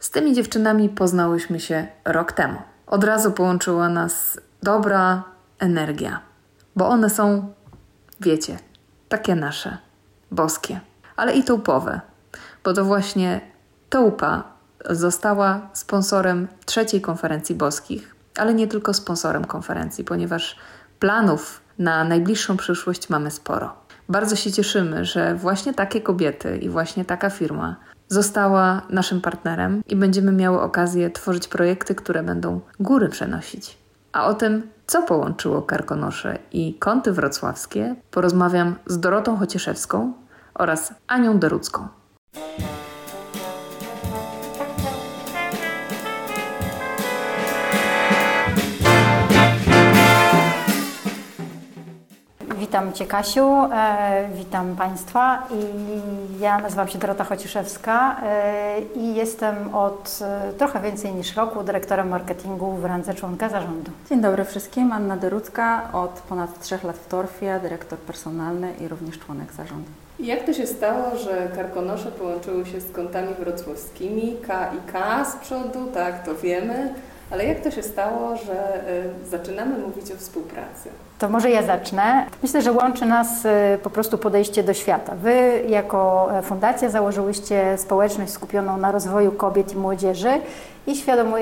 Z tymi dziewczynami poznałyśmy się rok temu. Od razu połączyła nas dobra energia, bo one są, wiecie, takie nasze, boskie, ale i tupowe, bo to właśnie Tupa została sponsorem trzeciej konferencji boskich, ale nie tylko sponsorem konferencji, ponieważ planów na najbliższą przyszłość mamy sporo. Bardzo się cieszymy, że właśnie takie kobiety i właśnie taka firma została naszym partnerem i będziemy miały okazję tworzyć projekty, które będą góry przenosić. A o tym, co połączyło Karkonosze i kąty wrocławskie, porozmawiam z Dorotą Chocieszewską oraz Anią Derucką. Witam Cię Kasiu, e, witam Państwa. I ja nazywam się Dorota Chociszewska e, i jestem od e, trochę więcej niż roku dyrektorem marketingu w randze członka zarządu. Dzień dobry wszystkim, Anna Derucka, od ponad trzech lat w Torfie, dyrektor personalny i również członek zarządu. Jak to się stało, że karkonosze połączyły się z kątami wrocławskimi, K i K z przodu, tak, to wiemy, ale jak to się stało, że y, zaczynamy mówić o współpracy? To może ja zacznę. Myślę, że łączy nas y, po prostu podejście do świata. Wy jako e, fundacja założyłyście społeczność skupioną na rozwoju kobiet i młodzieży i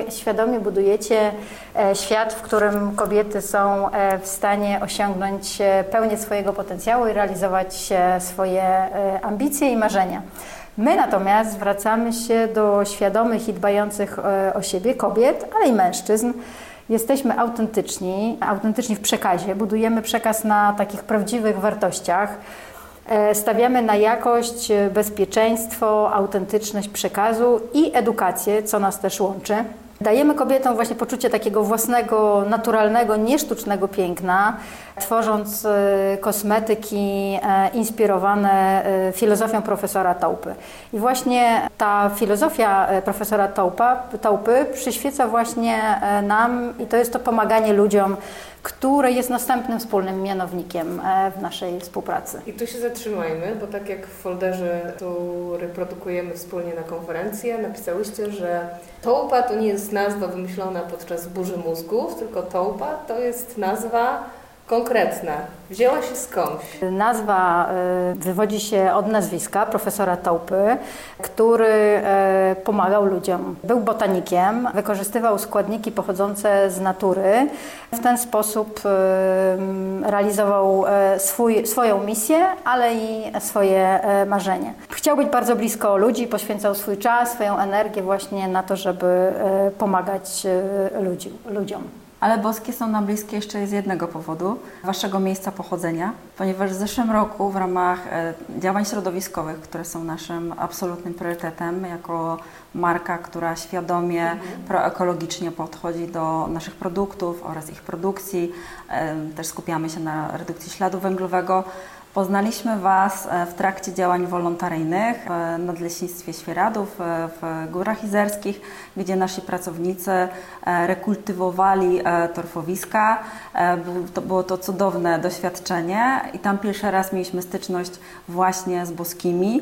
świadomie, budujecie e, świat, w którym kobiety są e, w stanie osiągnąć pełnię swojego potencjału i realizować swoje ambicje i marzenia. My natomiast zwracamy się do świadomych i dbających o siebie kobiet, ale i mężczyzn, jesteśmy autentyczni, autentyczni w przekazie, budujemy przekaz na takich prawdziwych wartościach. E, stawiamy na jakość, e, bezpieczeństwo, autentyczność przekazu i edukację, co nas też łączy. Dajemy kobietom właśnie poczucie takiego własnego, naturalnego, niesztucznego piękna, tworząc e, kosmetyki inspirowane filozofią profesora Taupy. I właśnie ta filozofia profesora Taupa, Taupy przyświeca właśnie nam i to jest to pomaganie ludziom które jest następnym wspólnym mianownikiem e, w naszej współpracy. I tu się zatrzymajmy, bo tak jak w folderze, który produkujemy wspólnie na konferencję, napisałyście, że Tołpa to nie jest nazwa wymyślona podczas burzy mózgów, tylko Tołpa to jest nazwa konkretna. Wzięła się skądś? Nazwa y, wywodzi się od nazwiska profesora Taupy, który y, pomagał ludziom. Był botanikiem, wykorzystywał składniki pochodzące z natury. W ten sposób y, realizował swój, swoją misję, ale i swoje marzenie. Chciał być bardzo blisko ludzi, poświęcał swój czas, swoją energię właśnie na to, żeby pomagać ludzi, ludziom. Ale boskie są nam bliskie jeszcze z jednego powodu, waszego miejsca pochodzenia, ponieważ w zeszłym roku w ramach e, działań środowiskowych, które są naszym absolutnym priorytetem, jako marka, która świadomie, mhm. proekologicznie podchodzi do naszych produktów oraz ich produkcji, e, też skupiamy się na redukcji śladu węglowego, Poznaliśmy Was e, w trakcie działań wolontaryjnych w Nadleśnictwie Świeradów e, w Górach Izerskich, gdzie nasi pracownicy e, rekultywowali torfowiska. To było to cudowne doświadczenie i tam pierwszy raz mieliśmy styczność właśnie z boskimi.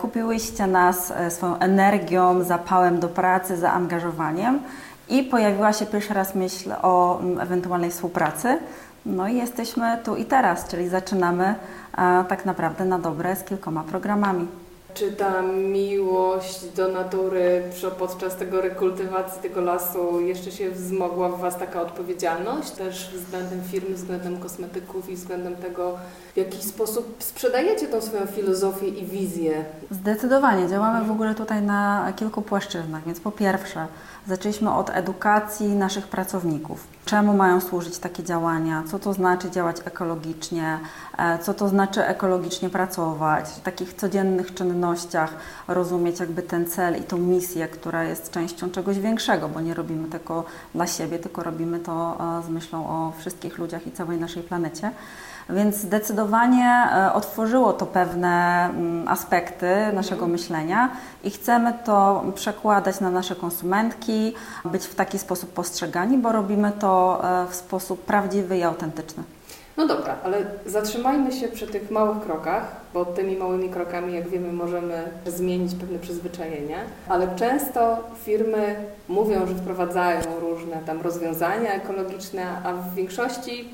Kupiłyście nas swoją energią, zapałem do pracy, zaangażowaniem i pojawiła się pierwszy raz myśl o ewentualnej współpracy. No i jesteśmy tu i teraz, czyli zaczynamy tak naprawdę na dobre z kilkoma programami. Czy ta miłość do natury podczas tego rekultywacji tego lasu jeszcze się wzmogła w Was taka odpowiedzialność też względem firmy, względem kosmetyków i względem tego, w jaki sposób sprzedajecie tą swoją filozofię i wizję? Zdecydowanie. Działamy w ogóle tutaj na kilku płaszczyznach, więc po pierwsze Zaczęliśmy od edukacji naszych pracowników. Czemu mają służyć takie działania? Co to znaczy działać ekologicznie? E, co to znaczy ekologicznie pracować? Takich codziennych rozumieć jakby ten cel i tą misję, która jest częścią czegoś większego, bo nie robimy tego dla siebie, tylko robimy to e, z myślą o wszystkich ludziach i całej naszej planecie. Więc zdecydowanie e, otworzyło to pewne mm, aspekty naszego myślenia i chcemy to przekładać na nasze konsumentki, być w taki sposób postrzegani, bo robimy to e, w sposób prawdziwy i autentyczny. No dobra, ale zatrzymajmy się przy tych małych krokach, bo tymi małymi krokami, jak wiemy, możemy zmienić pewne przyzwyczajenie, ale często firmy mówią, że wprowadzają różne tam rozwiązania ekologiczne, a w większości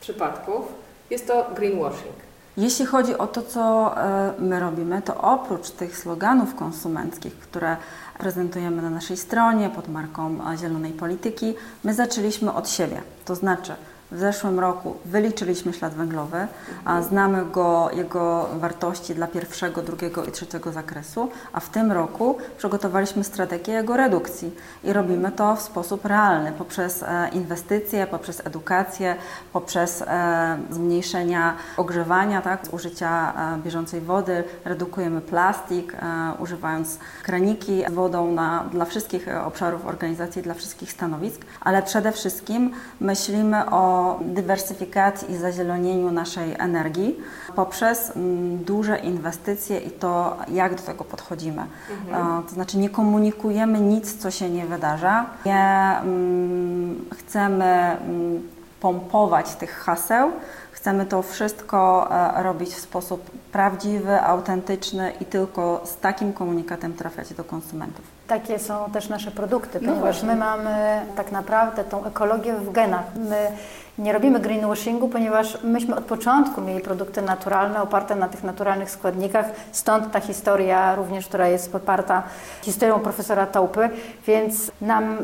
przypadków jest to greenwashing. Jeśli chodzi o to, co e, my robimy, to oprócz tych sloganów konsumenckich, które prezentujemy na naszej stronie pod marką Zielonej Polityki, my zaczęliśmy od siebie. To znaczy, w zeszłym roku wyliczyliśmy ślad węglowy, a znamy go, jego wartości dla pierwszego, drugiego i trzeciego zakresu, a w tym roku przygotowaliśmy strategię jego redukcji i robimy to w sposób realny poprzez e, inwestycje, poprzez edukację, poprzez e, zmniejszenia ogrzewania, tak, użycia e, bieżącej wody, redukujemy plastik, używając kraniki z wodą na, dla wszystkich obszarów organizacji, dla wszystkich stanowisk, ale przede wszystkim myślimy o dywersyfikacji i zazielonieniu naszej energii poprzez mm, duże inwestycje i to, jak do tego podchodzimy. Mhm. To znaczy nie komunikujemy nic, co się nie wydarza. Nie mm, chcemy mm, pompować tych haseł, chcemy to wszystko e, robić w sposób prawdziwy, autentyczny i tylko z takim komunikatem trafiać do konsumentów. Takie są też nasze produkty, no ponieważ my mamy tak naprawdę tą ekologię w genach. My nie robimy greenwashingu, ponieważ myśmy od początku mieli produkty naturalne, oparte na tych naturalnych składnikach, stąd ta historia również, która jest poparta historią profesora Taupy, więc nam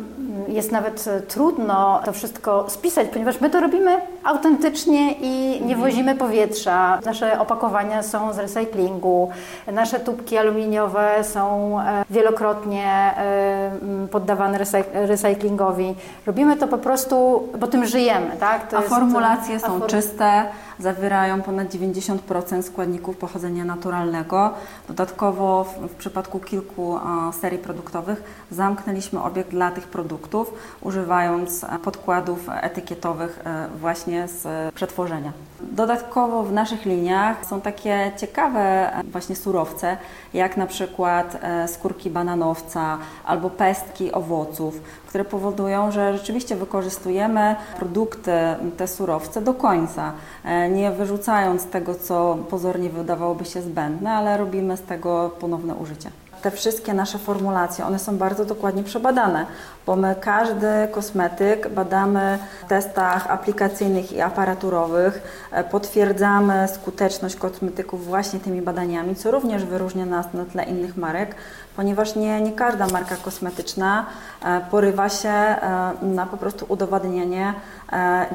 jest nawet trudno to wszystko spisać, ponieważ my to robimy autentycznie i nie mhm. wozimy powietrza. Nasze opakowania są z recyklingu, nasze tubki aluminiowe są e, wielokrotnie e, poddawane recyklingowi. Robimy to po prostu, bo tym żyjemy, tak? Tak? a formulacje są czyste, zawierają ponad 90% składników pochodzenia naturalnego. Dodatkowo w, w przypadku kilku a, serii produktowych zamknęliśmy obieg dla tych produktów, używając podkładów etykietowych e, właśnie z przetworzenia. Dodatkowo w naszych liniach są takie ciekawe e, właśnie surowce, jak na przykład e, skórki bananowca albo pestki owoców, które powodują, że rzeczywiście wykorzystujemy produkty, te surowce do końca, e, nie wyrzucając tego, co pozornie wydawałoby się zbędne, ale robimy z tego ponowne użycie te wszystkie nasze formulacje, one są bardzo dokładnie przebadane, bo my każdy kosmetyk badamy w testach aplikacyjnych i aparaturowych, e, potwierdzamy skuteczność kosmetyków właśnie tymi badaniami, co również wyróżnia nas na tle innych marek, ponieważ nie, nie każda marka kosmetyczna e, porywa się e, na po prostu udowadnianie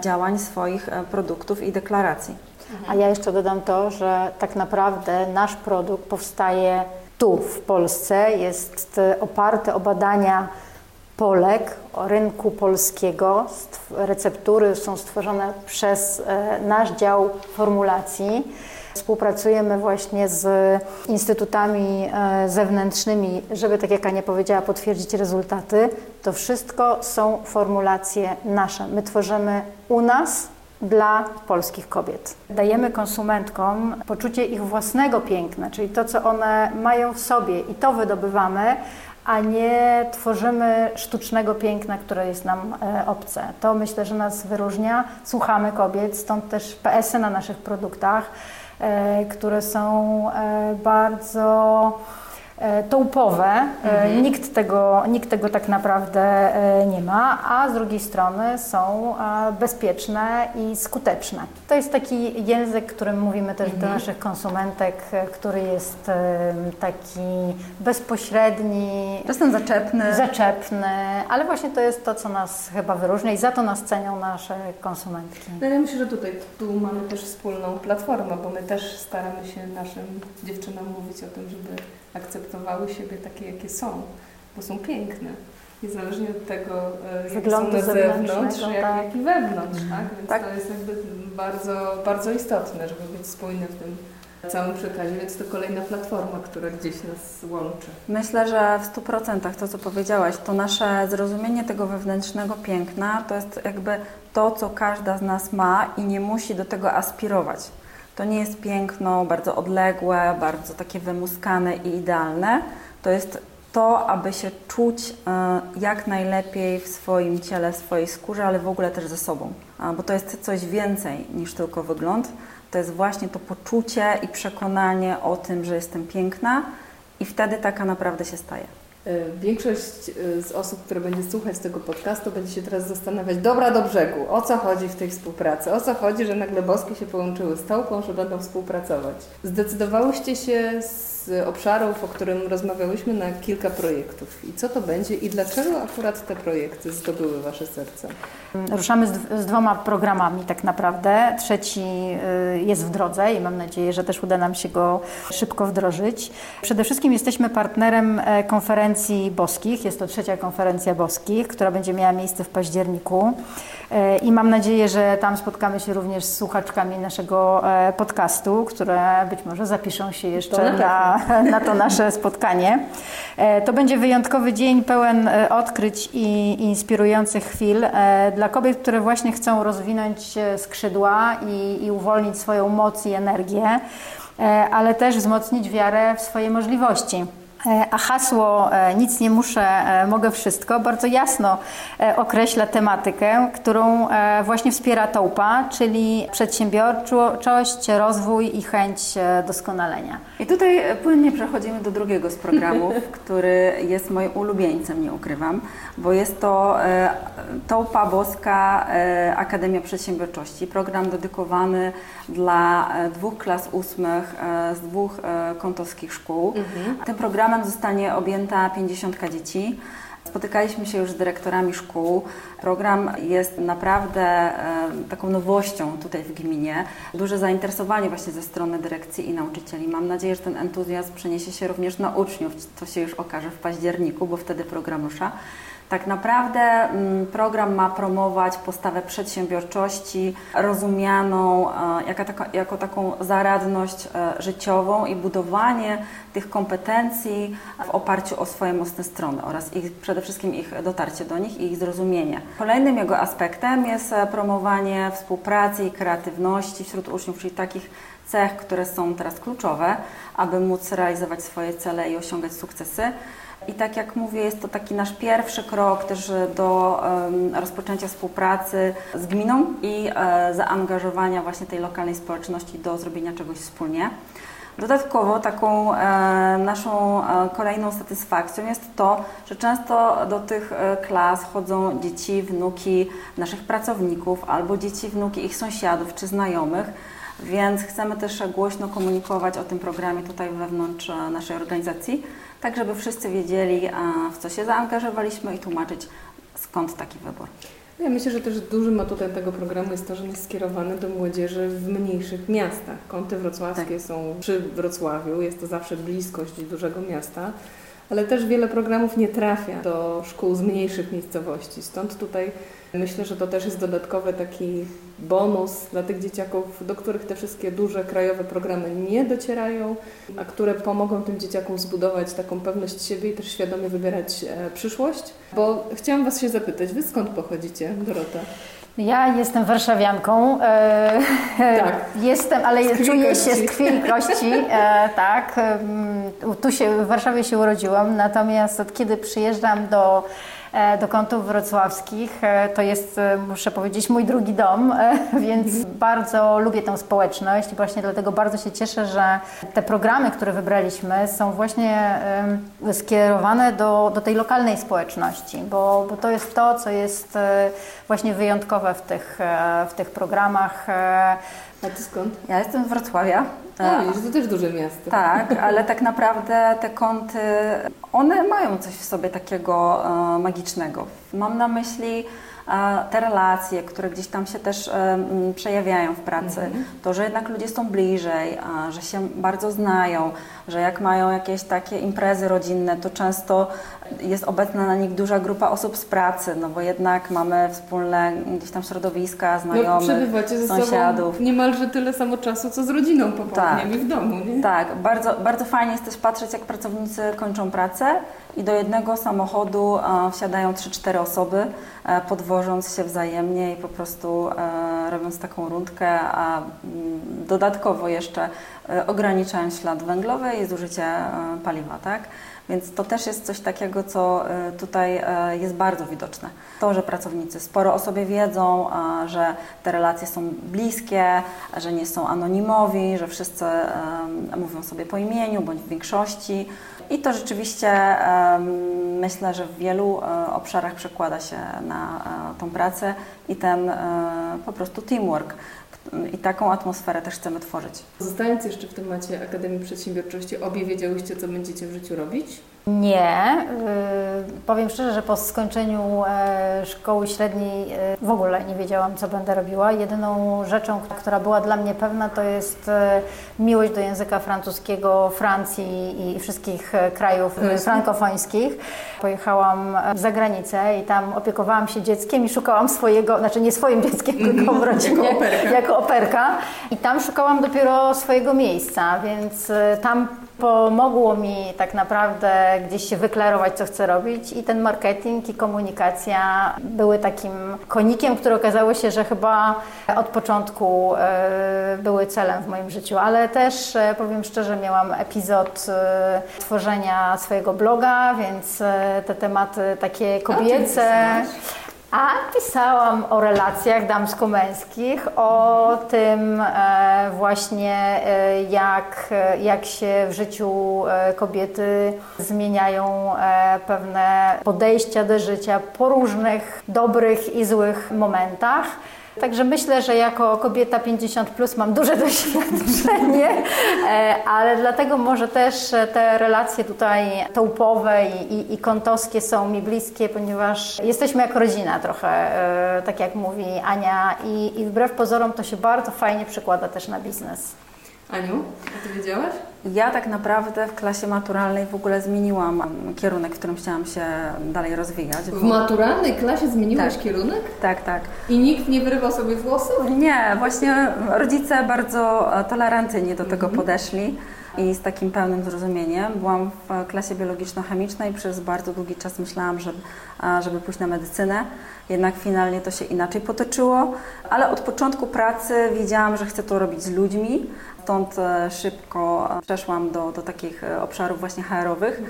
działań swoich produktów i deklaracji. A ja jeszcze dodam to, że tak naprawdę nasz produkt powstaje tu w Polsce jest e, oparty o badania Polek, o rynku polskiego. Receptury są stworzone przez e, nasz dział formulacji. Współpracujemy właśnie z instytutami e, zewnętrznymi, żeby, tak jak Ania powiedziała, potwierdzić rezultaty. To wszystko są formulacje nasze. My tworzymy u nas dla polskich kobiet. Dajemy konsumentkom poczucie ich własnego piękna, czyli to, co one mają w sobie i to wydobywamy, a nie tworzymy sztucznego piękna, które jest nam e, obce. To myślę, że nas wyróżnia. Słuchamy kobiet, stąd też PS-y na naszych produktach, e, które są e, bardzo tołpowe. E, mhm. Nikt, tego, nikt tego tak naprawdę e, nie ma, a z drugiej strony są bezpieczne i skuteczne. To jest taki język, którym mówimy też mhm. do naszych konsumentek, który jest taki bezpośredni. Czasem zaczepny. Zaczepny, ale właśnie to jest to, co nas chyba wyróżnia i za to nas cenią nasze konsumentki. No ja myślę, że tutaj tu mamy też wspólną platformę, bo my też staramy się naszym dziewczynom mówić o tym, żeby akceptowały siebie takie, jakie są, bo są piękne. Niezależnie od tego, e, jak są na zewnątrz, jak, tak. jak i wewnątrz. Tak? Więc tak. to jest jakby bardzo, bardzo istotne, żeby być spójne w tym całym przekazie, więc to kolejna platforma, która gdzieś nas łączy. Myślę, że w 100% to, co powiedziałaś, to nasze zrozumienie tego wewnętrznego piękna to jest jakby to, co każda z nas ma i nie musi do tego aspirować. To nie jest piękno bardzo odległe, bardzo takie wymuskane i idealne. To jest to, aby się czuć e, jak najlepiej w swoim ciele, w swojej skórze, ale w ogóle też ze sobą. Bo to jest coś więcej niż tylko wygląd. To jest właśnie to poczucie i przekonanie o tym, że jestem piękna i wtedy taka naprawdę się staje. E, większość e, z osób, które będzie słuchać tego podcastu, będzie się teraz zastanawiać, dobra do brzegu, o co chodzi w tej współpracy, o co chodzi, że nagle boskie się połączyły z Tałką, że będą współpracować. Zdecydowałyście się z obszarów, o którym rozmawiałyśmy, na kilka projektów. I co to będzie i dlaczego akurat te projekty zdobyły Wasze serce? Ruszamy z, z, dwoma programami tak naprawdę. Trzeci y, jest w drodze i mam nadzieję, że też uda nam się go szybko wdrożyć. Przede wszystkim jesteśmy partnerem e, konferencji boskich. Jest to trzecia konferencja boskich, która będzie miała miejsce w październiku. E, I mam nadzieję, że tam spotkamy się również z słuchaczkami naszego e, podcastu, które być może zapiszą się jeszcze na, na to nasze spotkanie. To będzie wyjątkowy dzień pełen odkryć i inspirujących chwil dla kobiet, które właśnie chcą rozwinąć skrzydła i, i uwolnić swoją moc i energię, e, ale też wzmocnić wiarę w swoje możliwości. E, a hasło e, nic nie muszę, e, mogę wszystko bardzo jasno określa tematykę, którą właśnie wspiera Tołpa, czyli przedsiębiorczość, rozwój i chęć doskonalenia. I tutaj płynnie przechodzimy do drugiego z programów, który jest moim ulubieńcem, nie ukrywam, bo jest to Tołpa Boska Akademia Przedsiębiorczości, program dedykowany dla dwóch klas ósmych z dwóch kątowskich szkół. Mhm. Tym programem programem zostanie objęta 50 dzieci. Spotykaliśmy się już z dyrektorami szkół. Program jest naprawdę e, taką nowością tutaj w gminie. Duże zainteresowanie właśnie ze strony dyrekcji i nauczycieli. Mam nadzieję, że ten entuzjazm przeniesie się również na uczniów. To się już okaże w październiku, bo wtedy program rusza. Tak naprawdę mm, program ma promować postawę przedsiębiorczości rozumianą e, jako, taką zaradność e, życiową i budowanie tych kompetencji w oparciu o swoje mocne strony oraz ich, przede wszystkim ich dotarcie do nich i ich zrozumienie. Kolejnym jego aspektem jest e, promowanie współpracy i kreatywności wśród uczniów, czyli takich cech, które są teraz kluczowe, aby móc realizować swoje cele i osiągać sukcesy. I tak jak mówię, jest to taki nasz pierwszy krok też do rozpoczęcia współpracy z gminą i e, zaangażowania właśnie tej lokalnej społeczności do zrobienia czegoś wspólnie. Dodatkowo taką e, naszą e, kolejną satysfakcją jest to, że często do tych klas chodzą dzieci, wnuki naszych pracowników albo dzieci, wnuki ich sąsiadów czy znajomych, więc chcemy też głośno komunikować o tym programie tutaj wewnątrz e, naszej organizacji tak żeby wszyscy wiedzieli, w co się zaangażowaliśmy i tłumaczyć, skąd taki wybór. Ja myślę, że też dużym atutem tego programu jest to, że jest skierowany do młodzieży w mniejszych miastach. Kąty wrocławskie tak. są przy Wrocławiu, jest to zawsze bliskość dużego miasta, ale też wiele programów nie trafia do szkół z mniejszych miejscowości. Stąd tutaj myślę, że to też jest dodatkowy taki bonus dla tych dzieciaków, do których te wszystkie duże krajowe programy nie docierają, a które pomogą tym dzieciakom zbudować taką pewność siebie i też świadomie wybierać e, przyszłość. Bo chciałam Was się zapytać, Wy skąd pochodzicie, Dorota? Ja jestem warszawianką. E, tak. Jestem, ale czuję się z krwi i kości. E, tak. Tu się, w Warszawie się urodziłam, natomiast od kiedy przyjeżdżam do do kątów wrocławskich. E, to jest, e, muszę powiedzieć, mój drugi dom, więc bardzo lubię tę społeczność i właśnie dlatego bardzo się cieszę, że te programy, które wybraliśmy, są właśnie skierowane do, do tej lokalnej społeczności, bo, bo to jest to, co jest właśnie wyjątkowe w tych, w tych programach. A ty skąd? Ja jestem z Wrocławia. No, to też duże miasto. Tak, ale tak naprawdę te kąty, one mają coś w sobie takiego e, magicznego. Mam na myśli te relacje, które gdzieś tam się też przejawiają w pracy, mhm. to, że jednak ludzie są bliżej, że się bardzo znają, że jak mają jakieś takie imprezy rodzinne, to często jest obecna na nich duża grupa osób z pracy, no bo jednak mamy wspólne gdzieś tam środowiska, no, znajomych, no, ze sąsiadów. Sobą niemalże tyle samo czasu, co z rodziną po tak, w domu, nie? Tak, bardzo, bardzo fajnie jest też patrzeć, jak pracownicy kończą pracę i do jednego samochodu wsiadają 3-4 osoby, podwożąc się wzajemnie i po prostu robiąc taką rundkę, a mm, dodatkowo jeszcze ograniczając ślad węglowy i zużycie paliwa, tak? Więc to też jest coś takiego, co e, tutaj e, jest bardzo widoczne. To, że pracownicy sporo o sobie wiedzą, że te relacje są bliskie, że nie są anonimowi, że wszyscy mówią sobie po imieniu bądź w większości. I to rzeczywiście myślę, że w wielu obszarach przekłada się na tą pracę i ten po prostu teamwork. I taką atmosferę też chcemy tworzyć. Zostając jeszcze w temacie Akademii Przedsiębiorczości, obie wiedziałyście, co będziecie w życiu robić? Nie. Y, powiem szczerze, że po skończeniu e, szkoły średniej e, w ogóle nie wiedziałam, co będę robiła. Jedyną rzeczą, która była dla mnie pewna, to jest e, miłość do języka francuskiego, Francji i wszystkich krajów frankofońskich. Pojechałam za granicę i tam opiekowałam się dzieckiem i szukałam swojego, znaczy nie swoim dzieckiem, tylko w rodzinie. jako operka. Jako operka. I tam szukałam dopiero swojego miejsca, więc tam pomogło mi tak naprawdę gdzieś się wyklarować, co chcę robić i ten marketing i komunikacja były takim konikiem, który okazało się, że chyba od początku e, były celem w moim życiu, ale też e, powiem szczerze, miałam epizod e, tworzenia swojego bloga, więc te tematy takie kobiece. A pisałam o relacjach damsko-męskich, o tym e, właśnie e, jak, jak się w życiu e, kobiety zmieniają pewne podejścia do życia po różnych dobrych i złych momentach. Także myślę, że jako kobieta 50 plus mam duże doświadczenie, e, ale dlatego może też te relacje tutaj tołpowe i, i, i kątowskie są mi bliskie, ponieważ jesteśmy jak rodzina trochę, e, tak jak mówi Ania i, i wbrew pozorom to się bardzo fajnie przekłada też na biznes. Aniu, a Ty wiedziałaś? Ja tak naprawdę w klasie maturalnej w ogóle zmieniłam kierunek, w którym chciałam się dalej rozwijać. W maturalnej klasie zmieniłaś tak. kierunek? Tak, tak. I nikt nie wyrywał sobie włosów? Nie, właśnie rodzice bardzo tolerantnie do tego mhm. podeszli i z takim pełnym zrozumieniem. Byłam w klasie biologiczno-chemicznej, przez bardzo długi czas myślałam, że, żeby pójść na medycynę, jednak finalnie to się inaczej potoczyło, ale od początku pracy wiedziałam, że chcę to robić z ludźmi, stąd e, szybko przeszłam do, do takich e, obszarów właśnie HR-owych.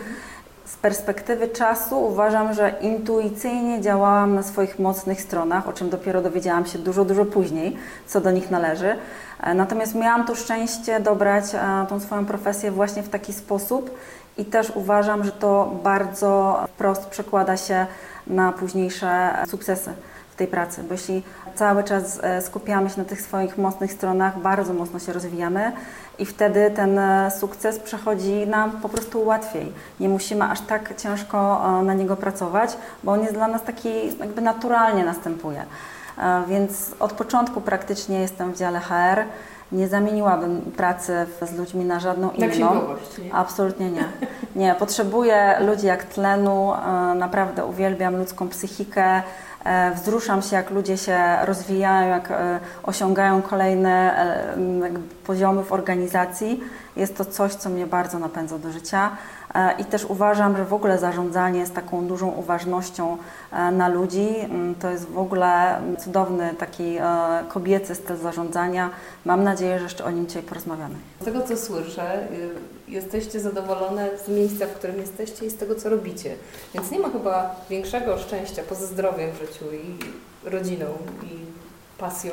Z perspektywy czasu uważam, że intuicyjnie działałam na swoich mocnych stronach, o czym dopiero dowiedziałam się dużo, dużo później, co do nich należy. E, natomiast miałam to szczęście dobrać tą swoją profesję właśnie w taki sposób i też uważam, że to bardzo wprost przekłada się na późniejsze sukcesy w tej pracy, bo jeśli cały czas e, skupiamy się na tych swoich mocnych stronach, bardzo mocno się rozwijamy i wtedy ten e, sukces przechodzi nam po prostu łatwiej. Nie musimy aż tak ciężko e, na niego pracować, bo on jest dla nas taki jakby naturalnie następuje. Więc od początku praktycznie jestem w dziale HR. Nie zamieniłabym pracy z ludźmi na żadną inną. Nie? Absolutnie nie. Nie, potrzebuję ludzi jak tlenu, naprawdę uwielbiam ludzką psychikę, wzruszam się, jak ludzie się rozwijają, jak e, osiągają kolejne e, poziomy w organizacji. Jest to coś, co mnie bardzo napędza do życia. I też uważam, że w ogóle zarządzanie z taką dużą uważnością na ludzi to jest w ogóle cudowny taki kobiecy styl zarządzania. Mam nadzieję, że jeszcze o nim dzisiaj porozmawiamy. Z tego co słyszę, y, jesteście zadowolone z miejsca, w którym jesteście i z tego co robicie. Więc nie ma chyba większego szczęścia poza zdrowiem w życiu i rodziną i pasją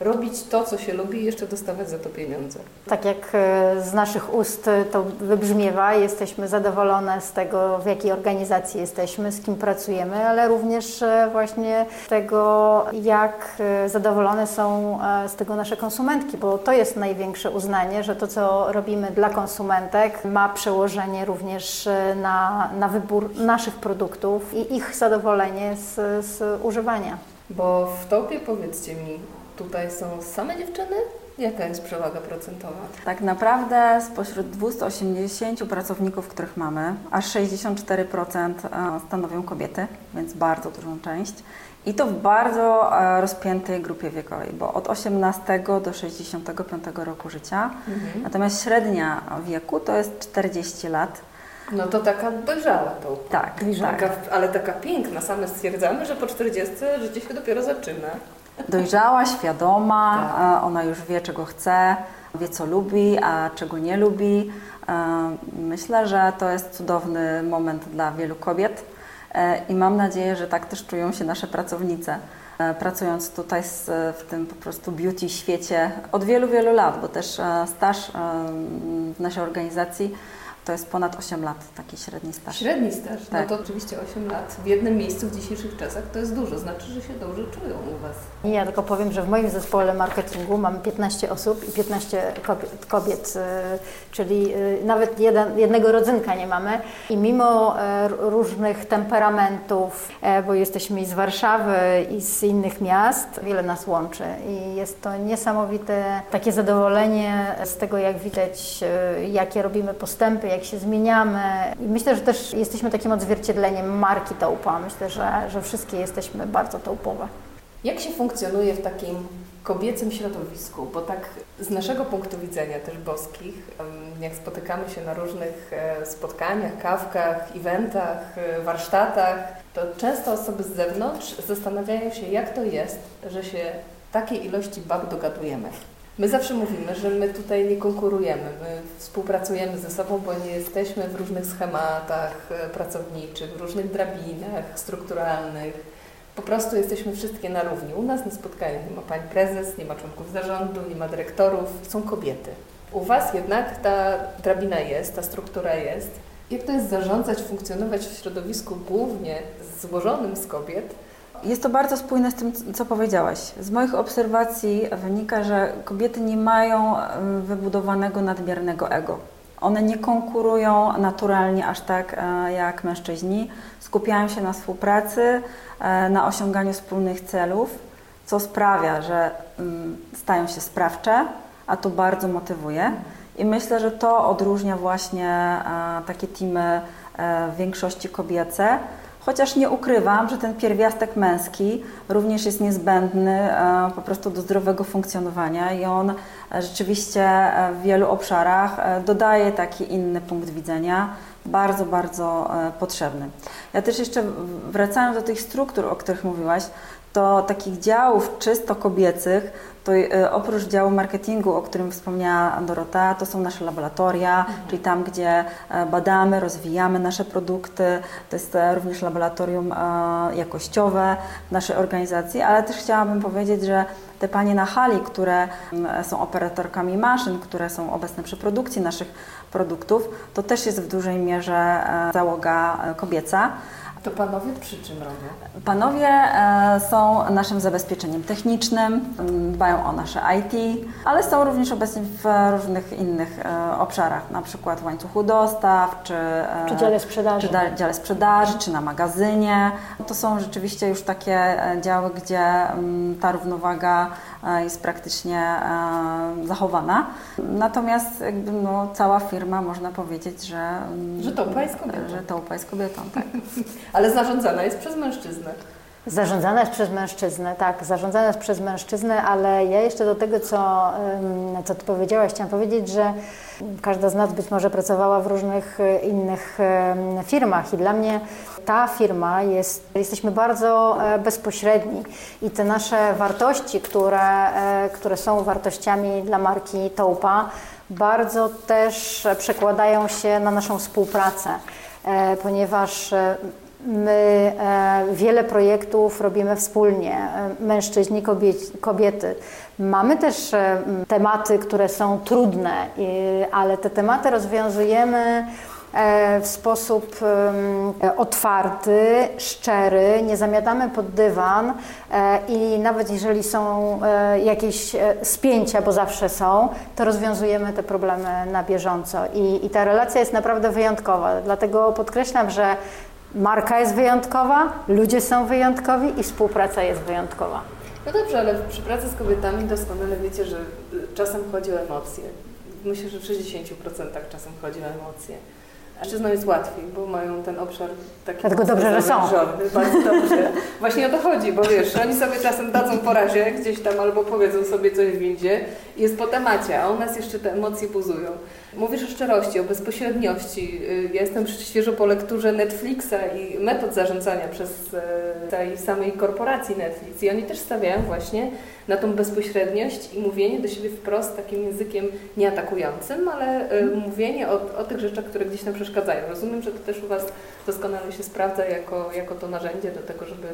robić to, co się lubi i jeszcze dostawać za to pieniądze. Tak jak e, z naszych ust to wybrzmiewa, jesteśmy zadowolone z tego, w jakiej organizacji jesteśmy, z kim pracujemy, ale również e, właśnie z tego, jak e, zadowolone są z tego nasze konsumentki, bo to jest największe uznanie, że to, co robimy dla konsumentek, ma przełożenie również na, na wybór naszych produktów i ich zadowolenie z, z używania. Bo w topie powiedzcie mi, tutaj są same dziewczyny? Jaka jest przewaga procentowa? Tak naprawdę spośród 280 pracowników, których mamy, aż 64% e, stanowią kobiety, więc bardzo dużą część. I to w bardzo e, rozpiętej grupie wiekowej, bo od 18 do 65 roku życia. Mhm. Natomiast średnia wieku to jest 40 lat. No to taka dojrzała to. Tak, Taka, tak. ale taka piękna. Same stwierdzamy, że po 40 życie się dopiero zaczyna. Dojrzała, świadoma, Tak. e, ona już wie, czego chce, wie, co lubi, a czego nie lubi. E, Myślę, że to jest cudowny moment dla wielu kobiet e, i mam nadzieję, że tak też czują się nasze pracownice. Pracując tutaj z, w tym po prostu beauty świecie od wielu, wielu lat, bo też staż w naszej organizacji to jest ponad 8 lat, taki średni staż. Średni staż, Tak. no to oczywiście 8 lat w jednym miejscu w dzisiejszych czasach to jest dużo. Znaczy, że się dobrze czują u Was. Ja tylko powiem, że w moim zespole marketingu mamy 15 osób i 15 kobiet, y, czyli y, nawet jeden, jednego rodzynka nie mamy. I mimo e, różnych temperamentów, e, bo jesteśmy i z Warszawy, i z innych miast, wiele nas łączy. I jest to niesamowite takie zadowolenie z tego, jak widać, e, jakie robimy postępy, jak się zmieniamy. I myślę, że też jesteśmy takim odzwierciedleniem marki Taupa. Myślę, że, że wszystkie jesteśmy bardzo taupowe. Jak się funkcjonuje w takim kobiecym środowisku? Bo tak z naszego punktu widzenia też boskich, jak spotykamy się na różnych e, spotkaniach, kawkach, eventach, e, warsztatach, to często osoby z zewnątrz zastanawiają się, jak to jest, że się takiej ilości bab dogadujemy. My zawsze mówimy, że my tutaj nie konkurujemy, my współpracujemy ze sobą, bo nie jesteśmy w różnych schematach e, pracowniczych, w różnych drabinach strukturalnych. Po prostu jesteśmy wszystkie na równi. U nas na spotkaniach nie ma pani prezes, nie ma członków zarządu, nie ma dyrektorów, są kobiety. U Was jednak ta drabina jest, ta struktura jest. Jak to jest zarządzać, funkcjonować w środowisku głównie złożonym z kobiet? Jest to bardzo spójne z tym, co powiedziałaś. Z moich obserwacji wynika, że kobiety nie mają wybudowanego nadmiernego ego. One nie konkurują naturalnie aż tak e, jak mężczyźni. Skupiają się na współpracy, e, na osiąganiu wspólnych celów, co sprawia, że mm, stają się sprawcze, a to bardzo motywuje. I myślę, że to odróżnia właśnie e, takie teamy e, w większości kobiece. Chociaż nie ukrywam, że ten pierwiastek męski również jest niezbędny e, po prostu do zdrowego funkcjonowania i on e, rzeczywiście e, w wielu obszarach e, dodaje taki inny punkt widzenia, bardzo, bardzo e, potrzebny. Ja też jeszcze wracając do tych struktur, o których mówiłaś, to takich działów czysto kobiecych, to e, oprócz działu marketingu, o którym wspomniała Dorota, to są nasze laboratoria, czyli tam, gdzie e, badamy, rozwijamy nasze produkty. To jest e, również laboratorium e, jakościowe w naszej organizacji, ale też chciałabym powiedzieć, że te panie na hali, które są operatorkami maszyn, które są obecne przy produkcji naszych produktów, to też jest w dużej mierze załoga kobieca. To panowie przy czym robią? Panowie e, są naszym zabezpieczeniem technicznym, dbają o nasze IT, ale są również obecni w różnych innych e, obszarach, na przykład w łańcuchu dostaw, czy, e, Czy dziale sprzedaży. czy dziale sprzedaży, czy na magazynie. To są rzeczywiście już takie działy, gdzie ta równowaga jest praktycznie e, zachowana. Natomiast jakby, no, cała firma można powiedzieć, że, mm, Że Taupa jest kobietą. Że Taupa jest kobietą, tak. Ale zarządzana jest przez mężczyznę. Zarządzana jest przez mężczyznę, tak, zarządzana jest przez mężczyznę, ale ja jeszcze do tego, co, co Ty powiedziałaś, chciałam powiedzieć, że każda z nas być może pracowała w różnych y, innych firmach i dla mnie ta firma jest, jesteśmy bardzo e, bezpośredni i te nasze wartości, które, e, które są wartościami dla marki Taupa, bardzo też przekładają się na naszą współpracę, e, ponieważ My wiele projektów robimy wspólnie, mężczyźni, kobiety. Mamy też tematy, które są trudne, ale te tematy rozwiązujemy w sposób otwarty, szczery, nie zamiatamy pod dywan e, i nawet jeżeli są e, jakieś e, spięcia, bo zawsze są, to rozwiązujemy te problemy na bieżąco i, i ta relacja jest naprawdę wyjątkowa. Dlatego podkreślam, że Marka jest wyjątkowa, ludzie są wyjątkowi i współpraca jest wyjątkowa. No dobrze, ale przy pracy z kobietami doskonale wiecie, że y, czasem chodzi o emocje. Myślę, że w 60% czasem chodzi o emocje. Mężczyznom jest łatwiej, bo mają ten obszar taki Dlatego dobrze, że są. Bardzo dobrze. Właśnie o to chodzi, bo wiesz, oni sobie czasem dadzą po razie gdzieś tam albo powiedzą sobie coś w windzie jest po temacie, a u nas jeszcze te emocje buzują. Mówisz o szczerości, o bezpośredniości. Y, ja jestem świeżo po lekturze Netflixa i metod zarządzania przez y, tej samej korporacji Netflix i oni też stawiają właśnie na tą bezpośredniość i mówienie do siebie wprost takim językiem nieatakującym, ale y, mówienie o, o tych rzeczach, które gdzieś nam przeszkadzają. Rozumiem, że to też u Was doskonale się sprawdza jako, jako to narzędzie do tego, żeby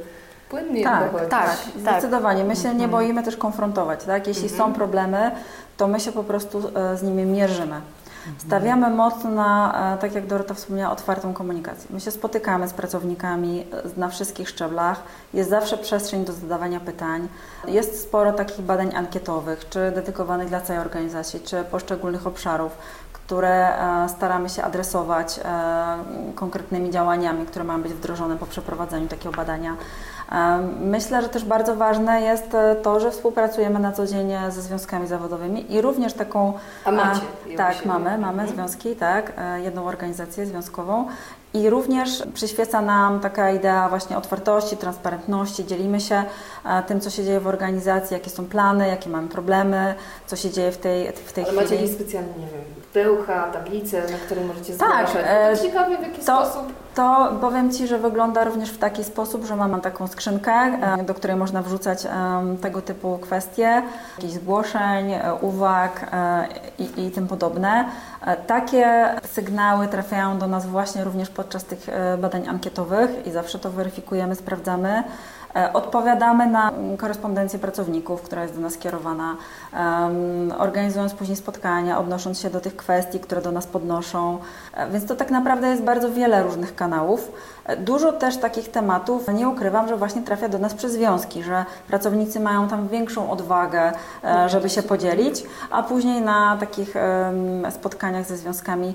płynnie tak. Tak, tak, zdecydowanie. My się nie Mhm. boimy też konfrontować. Tak? Jeśli Mhm. są problemy, to my się po prostu e, z nimi mierzymy. Stawiamy mocno na, e, tak jak Dorota wspomniała, otwartą komunikację. My się spotykamy z pracownikami e, na wszystkich szczeblach. Jest zawsze przestrzeń do zadawania pytań. Jest sporo takich badań ankietowych, czy dedykowanych dla całej organizacji, czy poszczególnych obszarów, które e, staramy się adresować konkretnymi działaniami, które mają być wdrożone po przeprowadzeniu takiego badania. E, Myślę, że też bardzo ważne jest e, to, że współpracujemy na co dzień ze związkami zawodowymi i również taką. A macie e, Tak, mamy, mamy Mhm. związki, tak, e, jedną organizację związkową. I również przyświeca nam taka idea właśnie otwartości, transparentności. Dzielimy się e, tym, co się dzieje w organizacji, jakie są plany, jakie mamy problemy, co się dzieje w tej, w tej Ale chwili. macie jakieś specjalne, nie wiem, pudełka, tablice, na które możecie Tak, zgłaszać. e, ciekawie w jaki to- sposób. To powiem Ci, że wygląda również w taki sposób, że mamy taką skrzynkę, e, do której można wrzucać tego typu kwestie, jakichś zgłoszeń, uwag i, i tym podobne. E, Takie sygnały trafiają do nas właśnie również podczas tych e, badań ankietowych i zawsze to weryfikujemy, sprawdzamy. E, Odpowiadamy na mm, korespondencję pracowników, która jest do nas kierowana, organizując później spotkania, odnosząc się do tych kwestii, które do nas podnoszą. E, Więc to tak naprawdę jest bardzo wiele różnych kanałów. E, Dużo też takich tematów, nie ukrywam, że właśnie trafia do nas przez związki, że pracownicy mają tam większą odwagę, żeby się podzielić, a później na takich spotkaniach ze związkami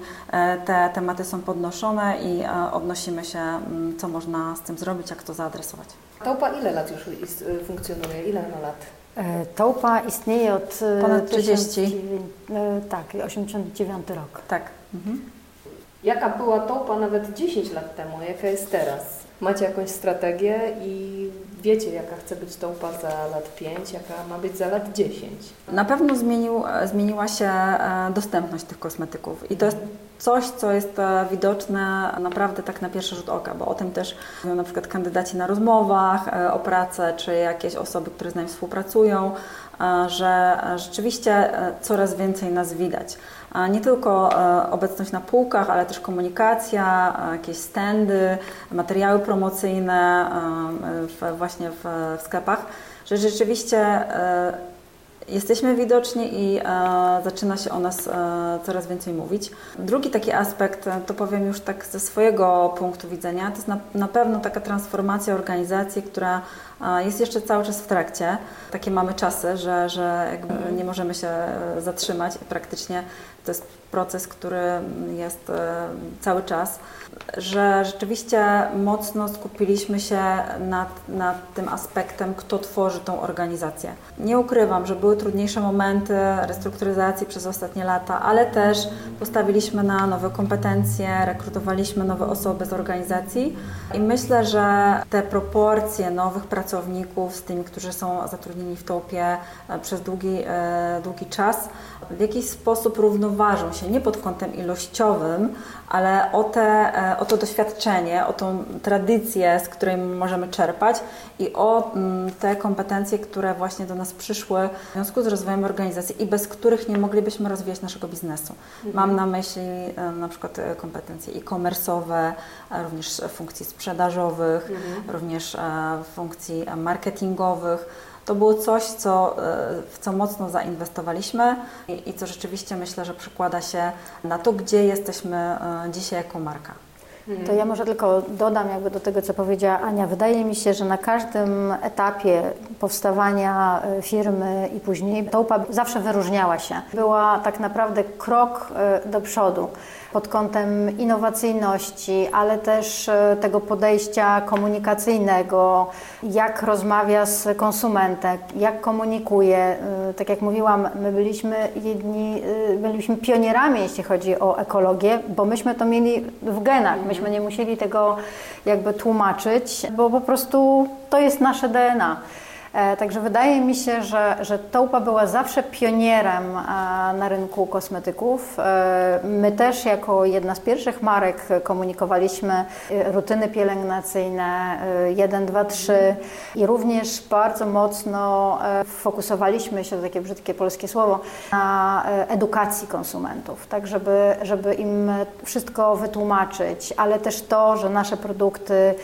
te tematy są podnoszone i odnosimy się, mm, co można z tym zrobić, jak to zaadresować. Taupa ile lat już ist- funkcjonuje? Ile ma lat? E, Tołpa istnieje od e, Ponad 30. 1900, e, Tak, 89 rok. Tak. Mhm. Jaka była Taupa nawet 10 lat temu? Jaka jest teraz? Macie jakąś strategię i wiecie, jaka chce być Taupa za lat 5, jaka ma być za lat 10? Na pewno zmienił, e, zmieniła się dostępność tych kosmetyków i to jest coś, co jest e, widoczne naprawdę tak na pierwszy rzut oka, bo o tym też mówią na przykład kandydaci na rozmowach e, o pracę, czy jakieś osoby, które z nami współpracują, e, że rzeczywiście coraz więcej nas widać. Nie tylko obecność na półkach, ale też komunikacja, jakieś standy, materiały promocyjne właśnie w, sklepach, że rzeczywiście Jesteśmy widoczni i e, zaczyna się o nas e, coraz więcej mówić. Drugi taki aspekt, e, to powiem już tak ze swojego punktu widzenia, to jest na, na pewno taka transformacja organizacji, która jest jeszcze cały czas w trakcie. Takie mamy czasy, że, że jakby nie możemy się e, zatrzymać i praktycznie to jest proces, który jest e, cały czas, że rzeczywiście mocno skupiliśmy się nad, nad tym aspektem, kto tworzy tą organizację. Nie ukrywam, że były trudniejsze momenty restrukturyzacji przez ostatnie lata, ale też postawiliśmy na nowe kompetencje, rekrutowaliśmy nowe osoby z organizacji i myślę, że te proporcje nowych pracowników z tymi, którzy są zatrudnieni w topie e, przez długi, e, długi czas, w jakiś sposób równoważą się, nie pod kątem ilościowym, ale o, te, e, o to doświadczenie, o tą tradycję, z której możemy czerpać i o mm, te kompetencje, które właśnie do nas przyszły w związku z rozwojem organizacji i bez których nie moglibyśmy rozwijać naszego biznesu. Mam na myśli e, na przykład e, kompetencje e-commerce'owe, również funkcji sprzedażowych, również e, funkcji marketingowych. To było coś, co, e, w co mocno zainwestowaliśmy i, i co rzeczywiście myślę, że przekłada się na to, gdzie jesteśmy e, dzisiaj jako marka. To ja może tylko dodam jakby do tego, co powiedziała Ania. Wydaje mi się, że na każdym etapie powstawania e, firmy i później Taupa zawsze wyróżniała się. Była tak naprawdę krok do przodu pod kątem innowacyjności, ale też e, tego podejścia komunikacyjnego, jak rozmawia z konsumentem, jak komunikuje. E, Tak jak mówiłam, my byliśmy jedni, e, byliśmy pionierami, jeśli chodzi o ekologię, bo myśmy to mieli w genach. Myśmy nie musieli tego jakby tłumaczyć, bo po prostu to jest nasze DNA. E, także wydaje mi się, że, że Toupa była zawsze pionierem na rynku kosmetyków. E, my też jako jedna z pierwszych marek komunikowaliśmy rutyny pielęgnacyjne 1, 2, 3 i również bardzo mocno fokusowaliśmy się, to takie brzydkie polskie słowo, na edukacji konsumentów, tak żeby, żeby im wszystko wytłumaczyć, ale też to, że nasze produkty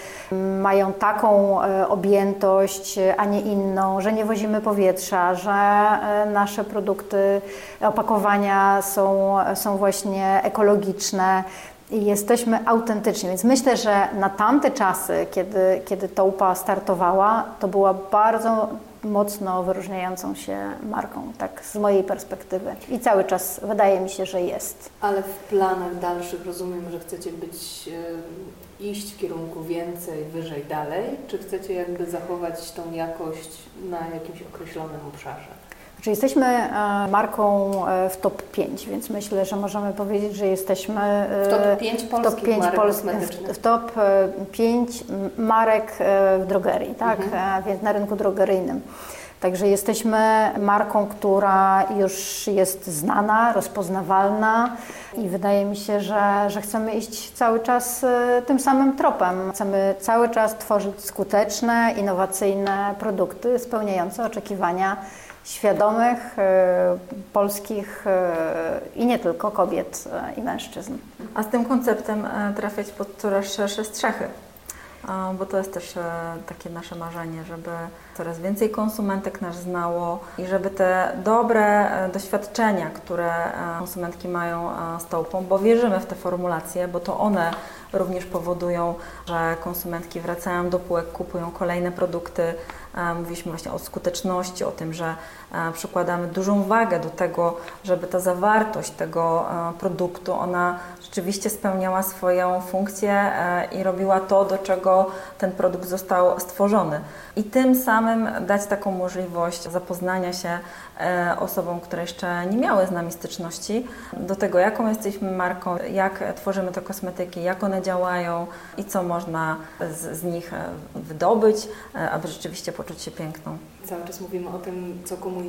mają taką e, objętość, a nie inną, że nie wozimy powietrza, że e, nasze produkty, opakowania są, są właśnie ekologiczne i jesteśmy autentyczni. Więc myślę, że na tamte czasy, kiedy, kiedy Toupa startowała, to była bardzo mocno wyróżniającą się marką, tak z mojej perspektywy. I cały czas wydaje mi się, że jest. Ale w planach dalszych rozumiem, że chcecie być, e, iść w kierunku więcej, wyżej, dalej, czy chcecie jakby zachować tą jakość na jakimś określonym obszarze? Znaczy jesteśmy e, marką e, w top 5, więc myślę, że możemy powiedzieć, że jesteśmy w top 5 polskich top 5 marek w, w top 5 marek w drogerii, tak? Mhm. Więc na rynku drogeryjnym. Także jesteśmy marką, która już jest znana, rozpoznawalna i wydaje mi się, że, że chcemy iść cały czas e, tym samym tropem. Chcemy cały czas tworzyć skuteczne, innowacyjne produkty spełniające oczekiwania świadomych e, polskich e, i nie tylko kobiet i mężczyzn. A z tym konceptem trafiać pod coraz szersze strzechy bo to jest też e, takie nasze marzenie, żeby coraz więcej konsumentek nas znało i żeby te dobre e, doświadczenia, które e, konsumentki mają z Taupą, bo wierzymy w te formulacje, bo to one również powodują, że konsumentki wracają do półek, kupują kolejne produkty. Mówiliśmy właśnie o skuteczności, o tym, że przykładamy dużą wagę do tego, żeby ta zawartość tego produktu, ona rzeczywiście spełniała swoją funkcję e, i robiła to, do czego ten produkt został stworzony. I tym samym dać taką możliwość zapoznania się e, osobom, które jeszcze nie miały z nami styczności, do tego, jaką jesteśmy marką, jak tworzymy te kosmetyki, jak one działają i co można z, z nich e, wydobyć, aby rzeczywiście poczuć się piękną. Cały czas mówimy o tym, co komunikujemy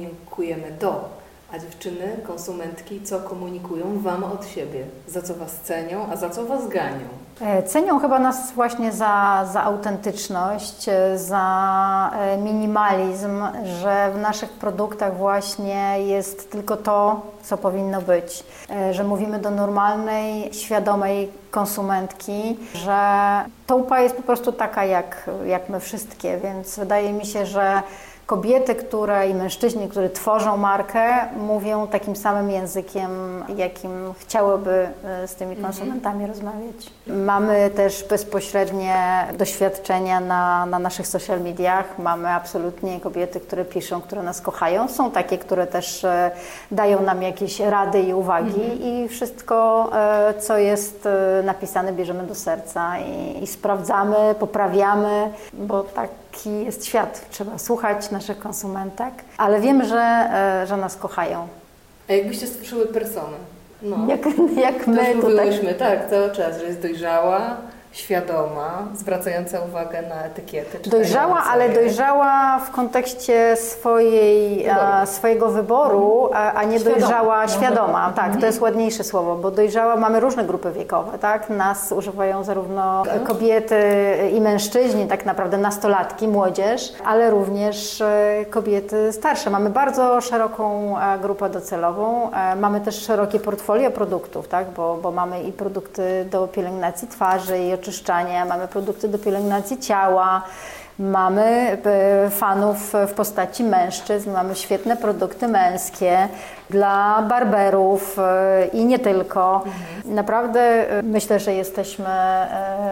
do a dziewczyny, konsumentki, co komunikują Wam od siebie? Za co Was cenią, a za co Was ganią? E, cenią chyba nas właśnie za, za autentyczność, e, za e, minimalizm, że w naszych produktach właśnie jest tylko to, co powinno być. Że mówimy do normalnej, świadomej konsumentki, że toupa jest po prostu taka jak, jak my wszystkie, więc wydaje mi się, że kobiety, które i mężczyźni, którzy tworzą markę, mówią takim samym językiem, jakim chciałyby e, z tymi mhm. konsumentami rozmawiać. Mamy też bezpośrednie doświadczenia na, na naszych social mediach. Mamy absolutnie kobiety, które piszą, które nas kochają. Są takie, które też e, dają nam jakieś rady i uwagi mhm. i wszystko, e, co jest napisane, bierzemy do serca i, i sprawdzamy, poprawiamy, bo tak taki jest świat. Trzeba słuchać naszych konsumentek, ale wiem, że, e, że nas kochają. A jakbyście stworzyły personę? No. Jak, jak my to mówiłyśmy, tak, cały czas, że jest dojrzała, świadoma, zwracająca uwagę na etykiety. Dojrzała, ale dojrzała w kontekście swojej, a, swojego wyboru, a, a nie świadoma. dojrzała świadoma. Tak, mhm. to jest ładniejsze słowo, bo dojrzała mamy różne grupy wiekowe, tak? Nas używają zarówno tak. kobiety i mężczyźni, tak naprawdę nastolatki, młodzież, ale również e, kobiety starsze. Mamy bardzo szeroką e, grupę docelową, e, mamy też szerokie portfolio produktów, tak? Bo, bo mamy i produkty do pielęgnacji twarzy i oczyszczania, mamy produkty do pielęgnacji ciała, mamy e, fanów w postaci mężczyzn, mamy świetne produkty męskie dla barberów e, i nie tylko. Mhm. Naprawdę e, myślę, że jesteśmy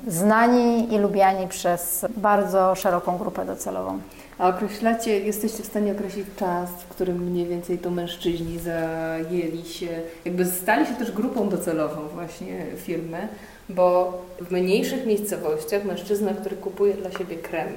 znani i lubiani przez bardzo szeroką grupę docelową. A określacie, jesteście w stanie określić czas, w którym mniej więcej to mężczyźni zajęli się, jakby stali się też grupą docelową właśnie firmy, bo w mniejszych miejscowościach mężczyzna, który kupuje dla siebie krem,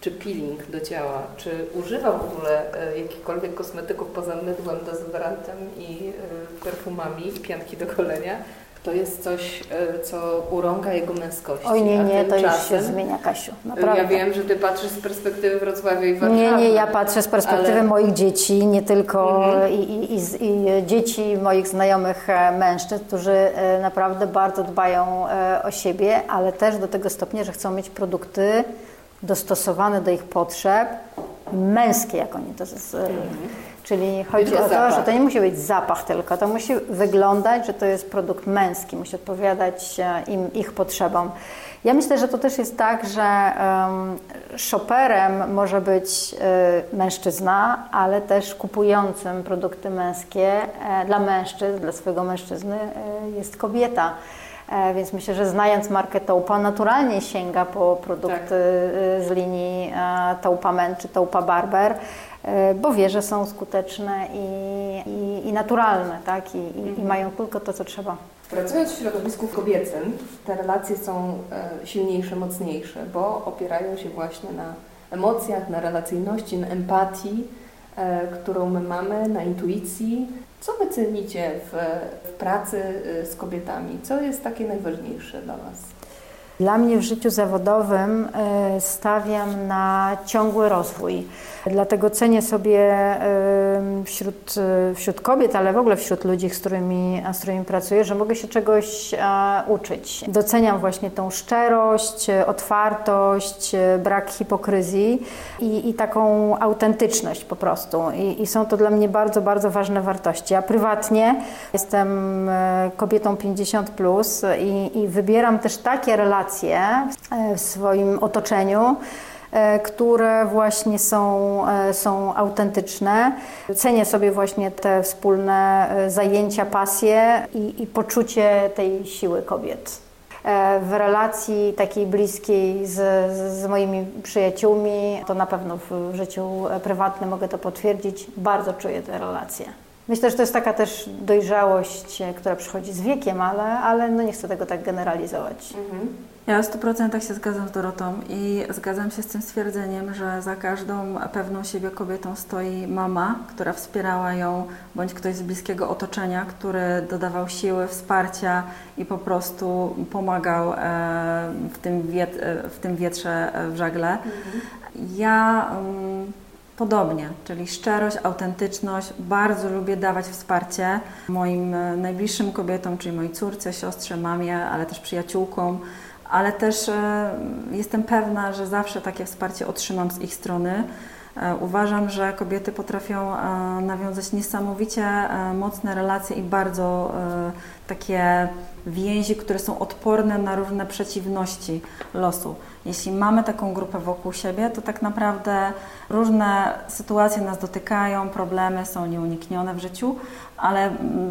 czy peeling do ciała, czy używa w ogóle e, jakichkolwiek kosmetyków poza mydłem, dezodorantem i e, perfumami pianki do golenia, to jest coś, e, co urąga jego męskości. Oj nie, nie, to już się zmienia, Kasiu. Naprawdę. Ja wiem, że ty patrzysz z perspektywy Wrocławia i Warszawy. Nie, nie, ja patrzę z perspektywy ale- moich dzieci, nie tylko Mhm. i, i, i, i dzieci moich znajomych e, mężczyzn, którzy e, naprawdę bardzo dbają e, o siebie, ale też do tego stopnia, że chcą mieć produkty dostosowane do ich potrzeb, męskie, jak oni to z, e, Czyli chodzi o to, że to nie musi być zapach tylko, to musi wyglądać, że to jest produkt męski, musi odpowiadać e, im, ich potrzebom. Ja myślę, że to też jest tak, że um, shopperem może być e, mężczyzna, ale też kupującym produkty męskie e, dla mężczyzn, dla swojego mężczyzny e, jest kobieta. E, Więc myślę, że znając markę Taupa, naturalnie sięga po produkty Tak. z linii e, Taupa Men czy Taupa Barber, bo wie, że są skuteczne i, i, i naturalne, tak? I, i, i mają tylko to, co trzeba. Pracując w środowisku kobiecym, te relacje są e, silniejsze, mocniejsze, bo opierają się właśnie na emocjach, na relacyjności, na empatii, e, którą my mamy, na intuicji. Co wy cenicie w, w pracy e, z kobietami? Co jest takie najważniejsze dla was? Dla mnie w życiu zawodowym e, stawiam na ciągły rozwój. Dlatego cenię sobie wśród, wśród kobiet, ale w ogóle wśród ludzi, z którymi, z którymi pracuję, że mogę się czegoś uczyć. Doceniam właśnie tą szczerość, otwartość, brak hipokryzji i, i taką autentyczność po prostu. I, I są to dla mnie bardzo, bardzo ważne wartości. A prywatnie jestem e, kobietą 50 plus i, i wybieram też takie relacje e, w swoim otoczeniu, które właśnie są, e, są autentyczne. Cenię sobie właśnie te wspólne e, zajęcia, pasje i, i poczucie tej siły kobiet. E, W relacji takiej bliskiej z, z, moimi przyjaciółmi, to na pewno w życiu e, prywatnym mogę to potwierdzić, bardzo czuję te relacje. Myślę, że to jest taka też dojrzałość, e, która przychodzi z wiekiem, ale, ale no nie chcę tego tak generalizować. Ja w 100% się zgadzam z Dorotą i zgadzam się z tym stwierdzeniem, że za każdą pewną siebie kobietą stoi mama, która wspierała ją, bądź ktoś z bliskiego otoczenia, który dodawał siły, wsparcia i po prostu pomagał e, w tym, wiet, e, w tym wietrze e, w żagle. Ja mm, podobnie, czyli szczerość, autentyczność. Bardzo lubię dawać wsparcie moim najbliższym kobietom, czyli mojej córce, siostrze, mamie, ale też przyjaciółkom. Ale też e, jestem pewna, że zawsze takie wsparcie otrzymam z ich strony. E, Uważam, że kobiety potrafią e, nawiązać niesamowicie mocne relacje i bardzo takie więzi, które są odporne na różne przeciwności losu. Jeśli mamy taką grupę wokół siebie, to tak naprawdę różne sytuacje nas dotykają, problemy są nieuniknione w życiu, ale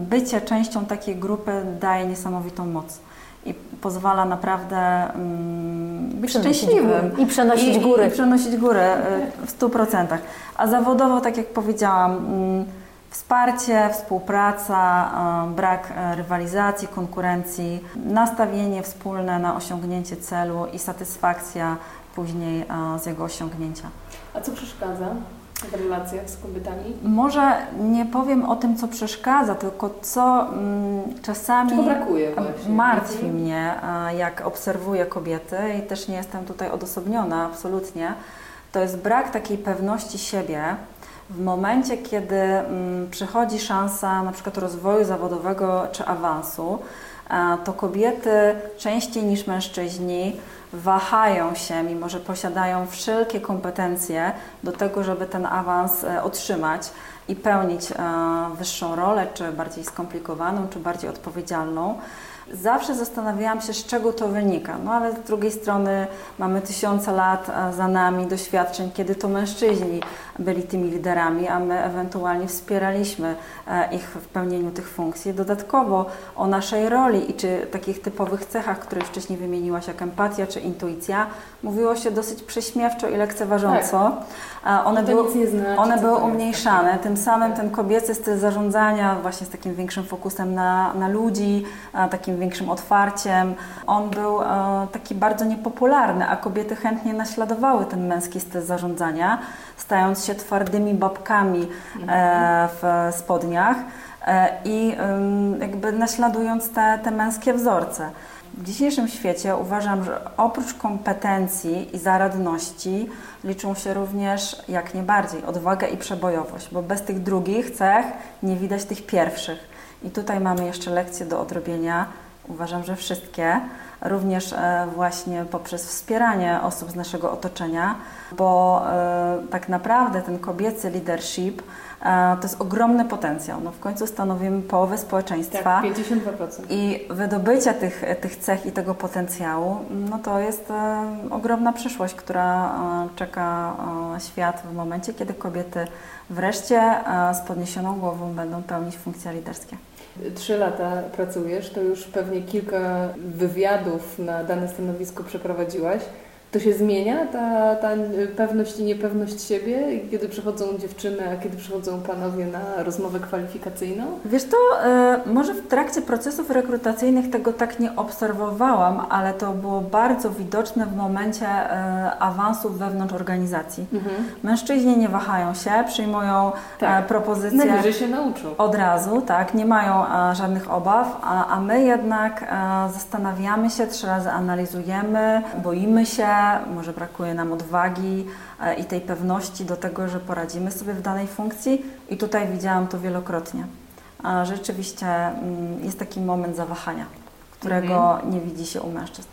bycie częścią takiej grupy daje niesamowitą moc i pozwala naprawdę mm, być Przenosić szczęśliwym. góry. I przenosić góry. I, przenosić górę y, w 100%. A zawodowo, tak jak powiedziałam, mm, wsparcie, współpraca, y, brak y, rywalizacji, konkurencji, nastawienie wspólne na osiągnięcie celu i satysfakcja później y, z jego osiągnięcia. A co przeszkadza w relacjach z kobietami? Może nie powiem o tym, co przeszkadza, tylko co mm, czasami Czego brakuje właśnie? martwi Mhm. mnie, jak obserwuję kobiety i też nie jestem tutaj odosobniona absolutnie, to jest brak takiej pewności siebie w momencie, kiedy mm, przychodzi szansa na przykład rozwoju zawodowego czy awansu, to kobiety częściej niż mężczyźni wahają się, mimo że posiadają wszelkie kompetencje do tego, żeby ten awans e, otrzymać i pełnić e, wyższą rolę, czy bardziej skomplikowaną, czy bardziej odpowiedzialną. Zawsze zastanawiałam się, z czego to wynika. No ale z drugiej strony mamy tysiące lat e, za nami doświadczeń, kiedy to mężczyźni byli tymi liderami, a my ewentualnie wspieraliśmy e, ich w pełnieniu tych funkcji. Dodatkowo o naszej roli i czy takich typowych cechach, które wcześniej wymieniłaś, jak empatia czy intuicja, mówiło się dosyć prześmiewczo i lekceważąco. A One to były, znaczy, one były umniejszane. Tym samym ten kobiecy styl zarządzania, właśnie z takim większym fokusem na, na ludzi, takim większym otwarciem, on był e, taki bardzo niepopularny, a kobiety chętnie naśladowały ten męski styl zarządzania, stając się twardymi babkami e, w spodniach. i jakby naśladując te, te męskie wzorce. W dzisiejszym świecie uważam, że oprócz kompetencji i zaradności liczą się również jak najbardziej odwaga i przebojowość, bo bez tych drugich cech nie widać tych pierwszych. I tutaj mamy jeszcze lekcje do odrobienia. Uważam, że wszystkie, również e, właśnie poprzez wspieranie osób z naszego otoczenia, bo e, tak naprawdę ten kobiecy leadership to jest ogromny potencjał. No w końcu stanowimy połowę społeczeństwa. Tak, 52%. I wydobycie tych, tych cech i tego potencjału, no to jest e, ogromna przyszłość, która e, czeka e, świat w momencie, kiedy kobiety wreszcie e, z podniesioną głową będą pełnić funkcje liderskie. Trzy lata pracujesz, to już pewnie kilka wywiadów na dane stanowisko przeprowadziłaś. To się zmienia, ta, ta pewność i niepewność siebie, kiedy przychodzą dziewczyny, a kiedy przychodzą panowie na rozmowę kwalifikacyjną? Wiesz to, y, może w trakcie procesów rekrutacyjnych tego tak nie obserwowałam, ale to było bardzo widoczne w momencie y, awansów wewnątrz organizacji. Mhm. Mężczyźni nie wahają się, przyjmują e, tak. propozycje. Najwyżej się nauczą. Od razu, tak, nie mają żadnych obaw, a, a my jednak zastanawiamy się, trzy razy analizujemy, boimy się, może brakuje nam odwagi e, i tej pewności do tego, że poradzimy sobie w danej funkcji i tutaj widziałam to wielokrotnie. Rzeczywiście mm, jest taki moment zawahania, którego mhm. nie widzi się u mężczyzn.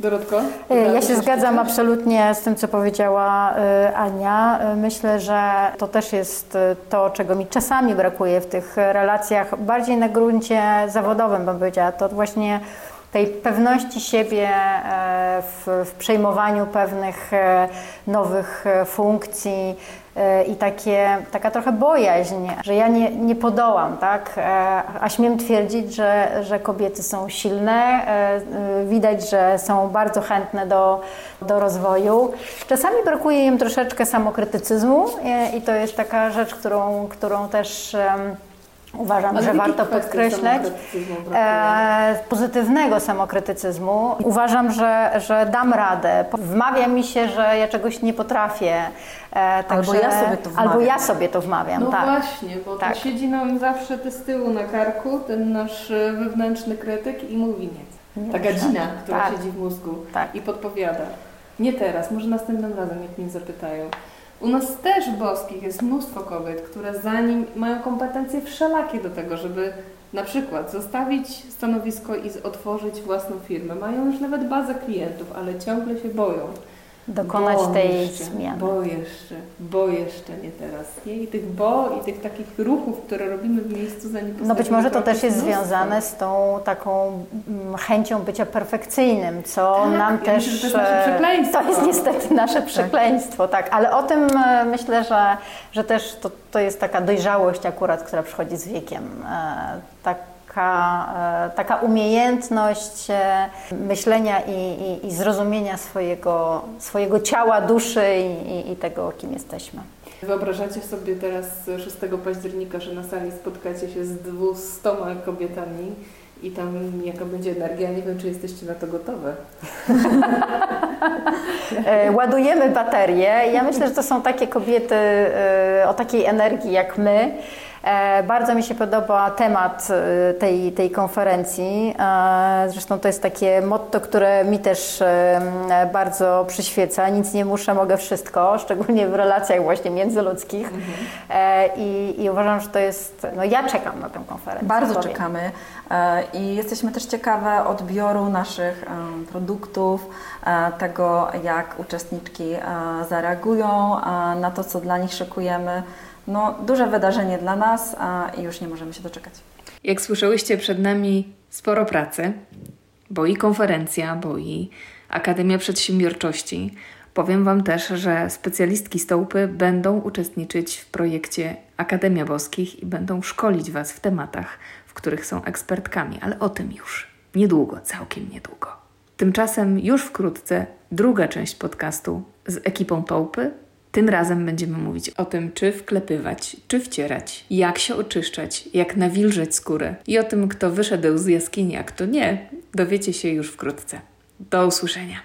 Dorotko? E, ja się zgadzam absolutnie z tym, co powiedziała e, Ania. Myślę, że to też jest to, czego mi czasami brakuje w tych relacjach, bardziej na gruncie zawodowym, bym powiedziała. To właśnie tej pewności siebie e, w, w przejmowaniu pewnych e, nowych e, funkcji i takie, taka trochę bojaźń, że ja nie, nie podołam, tak? A śmiem twierdzić, że, że kobiety są silne, widać, że są bardzo chętne do, do rozwoju. Czasami brakuje im troszeczkę samokrytycyzmu i to jest taka rzecz, którą, którą też Uważam, że warto podkreślać e, pozytywnego samokrytycyzmu. Uważam, że, że dam radę. Wmawia mi się, że ja czegoś nie potrafię. E, albo ja sobie to wmawiam. Albo ja sobie to wmawiam, no tak. właśnie, bo tak. siedzi nam zawsze z tyłu na karku ten nasz e, wewnętrzny krytyk i mówi nie. nie Ta gadzina, która tak. siedzi w mózgu tak. i podpowiada. Nie teraz, może następnym razem, jak mnie zapytają. U nas też boskich jest mnóstwo kobiet, które za nim mają kompetencje wszelakie do tego, żeby na przykład zostawić stanowisko i otworzyć własną firmę. Mają już nawet bazę klientów, ale ciągle się boją dokonać bo tej jeszcze, zmiany. Bo jeszcze, bo jeszcze nie teraz. Nie? I tych bo, i tych takich ruchów, które robimy w miejscu zanim No być może to też jest mnóstwo. związane z tą taką mm, chęcią bycia perfekcyjnym, co tak, nam ja też... Myślę, to jest nasze e, przekleństwo. To jest niestety nasze tak. przekleństwo, tak. Ale o tym e, myślę, że, że też to, to jest taka dojrzałość akurat, która przychodzi z wiekiem. E, tak taka, e, taka umiejętność e, myślenia i, i, i zrozumienia swojego, swojego ciała, duszy i, i tego, kim jesteśmy. Wyobrażacie sobie teraz 6 października, że na sali spotkacie się z 200 kobietami i tam jaka będzie energia. Nie wiem, czy jesteście na to gotowe. E, ładujemy baterie. Ja myślę, że to są takie kobiety o takiej energii jak my. E, bardzo mi się podoba temat e, tej, tej konferencji. E, zresztą to jest takie motto, które mi też bardzo przyświeca. Nic nie muszę, mogę wszystko, szczególnie w relacjach właśnie międzyludzkich. Mhm. I, I, uważam, że to jest. No ja czekam na tę konferencję. Bardzo powiem. czekamy i jesteśmy też ciekawe odbioru naszych produktów, tego jak uczestniczki zareagują na to, co dla nich szykujemy no, duże wydarzenie dla nas a, już nie możemy się doczekać. Jak słyszałyście, przed nami sporo pracy, bo i konferencja, bo i Akademia Przedsiębiorczości. Powiem Wam też, że specjalistki Stołpy będą uczestniczyć w projekcie Akademia Boskich i będą szkolić Was w tematach, w których są ekspertkami, ale o tym już niedługo, całkiem niedługo. Tymczasem już wkrótce druga część podcastu z ekipą Tołpy tym razem będziemy mówić o tym, czy wklepywać, czy wcierać, jak się oczyszczać, jak nawilżeć skórę i o tym, kto wyszedł z jaskini, a kto nie, dowiecie się już wkrótce. Do usłyszenia.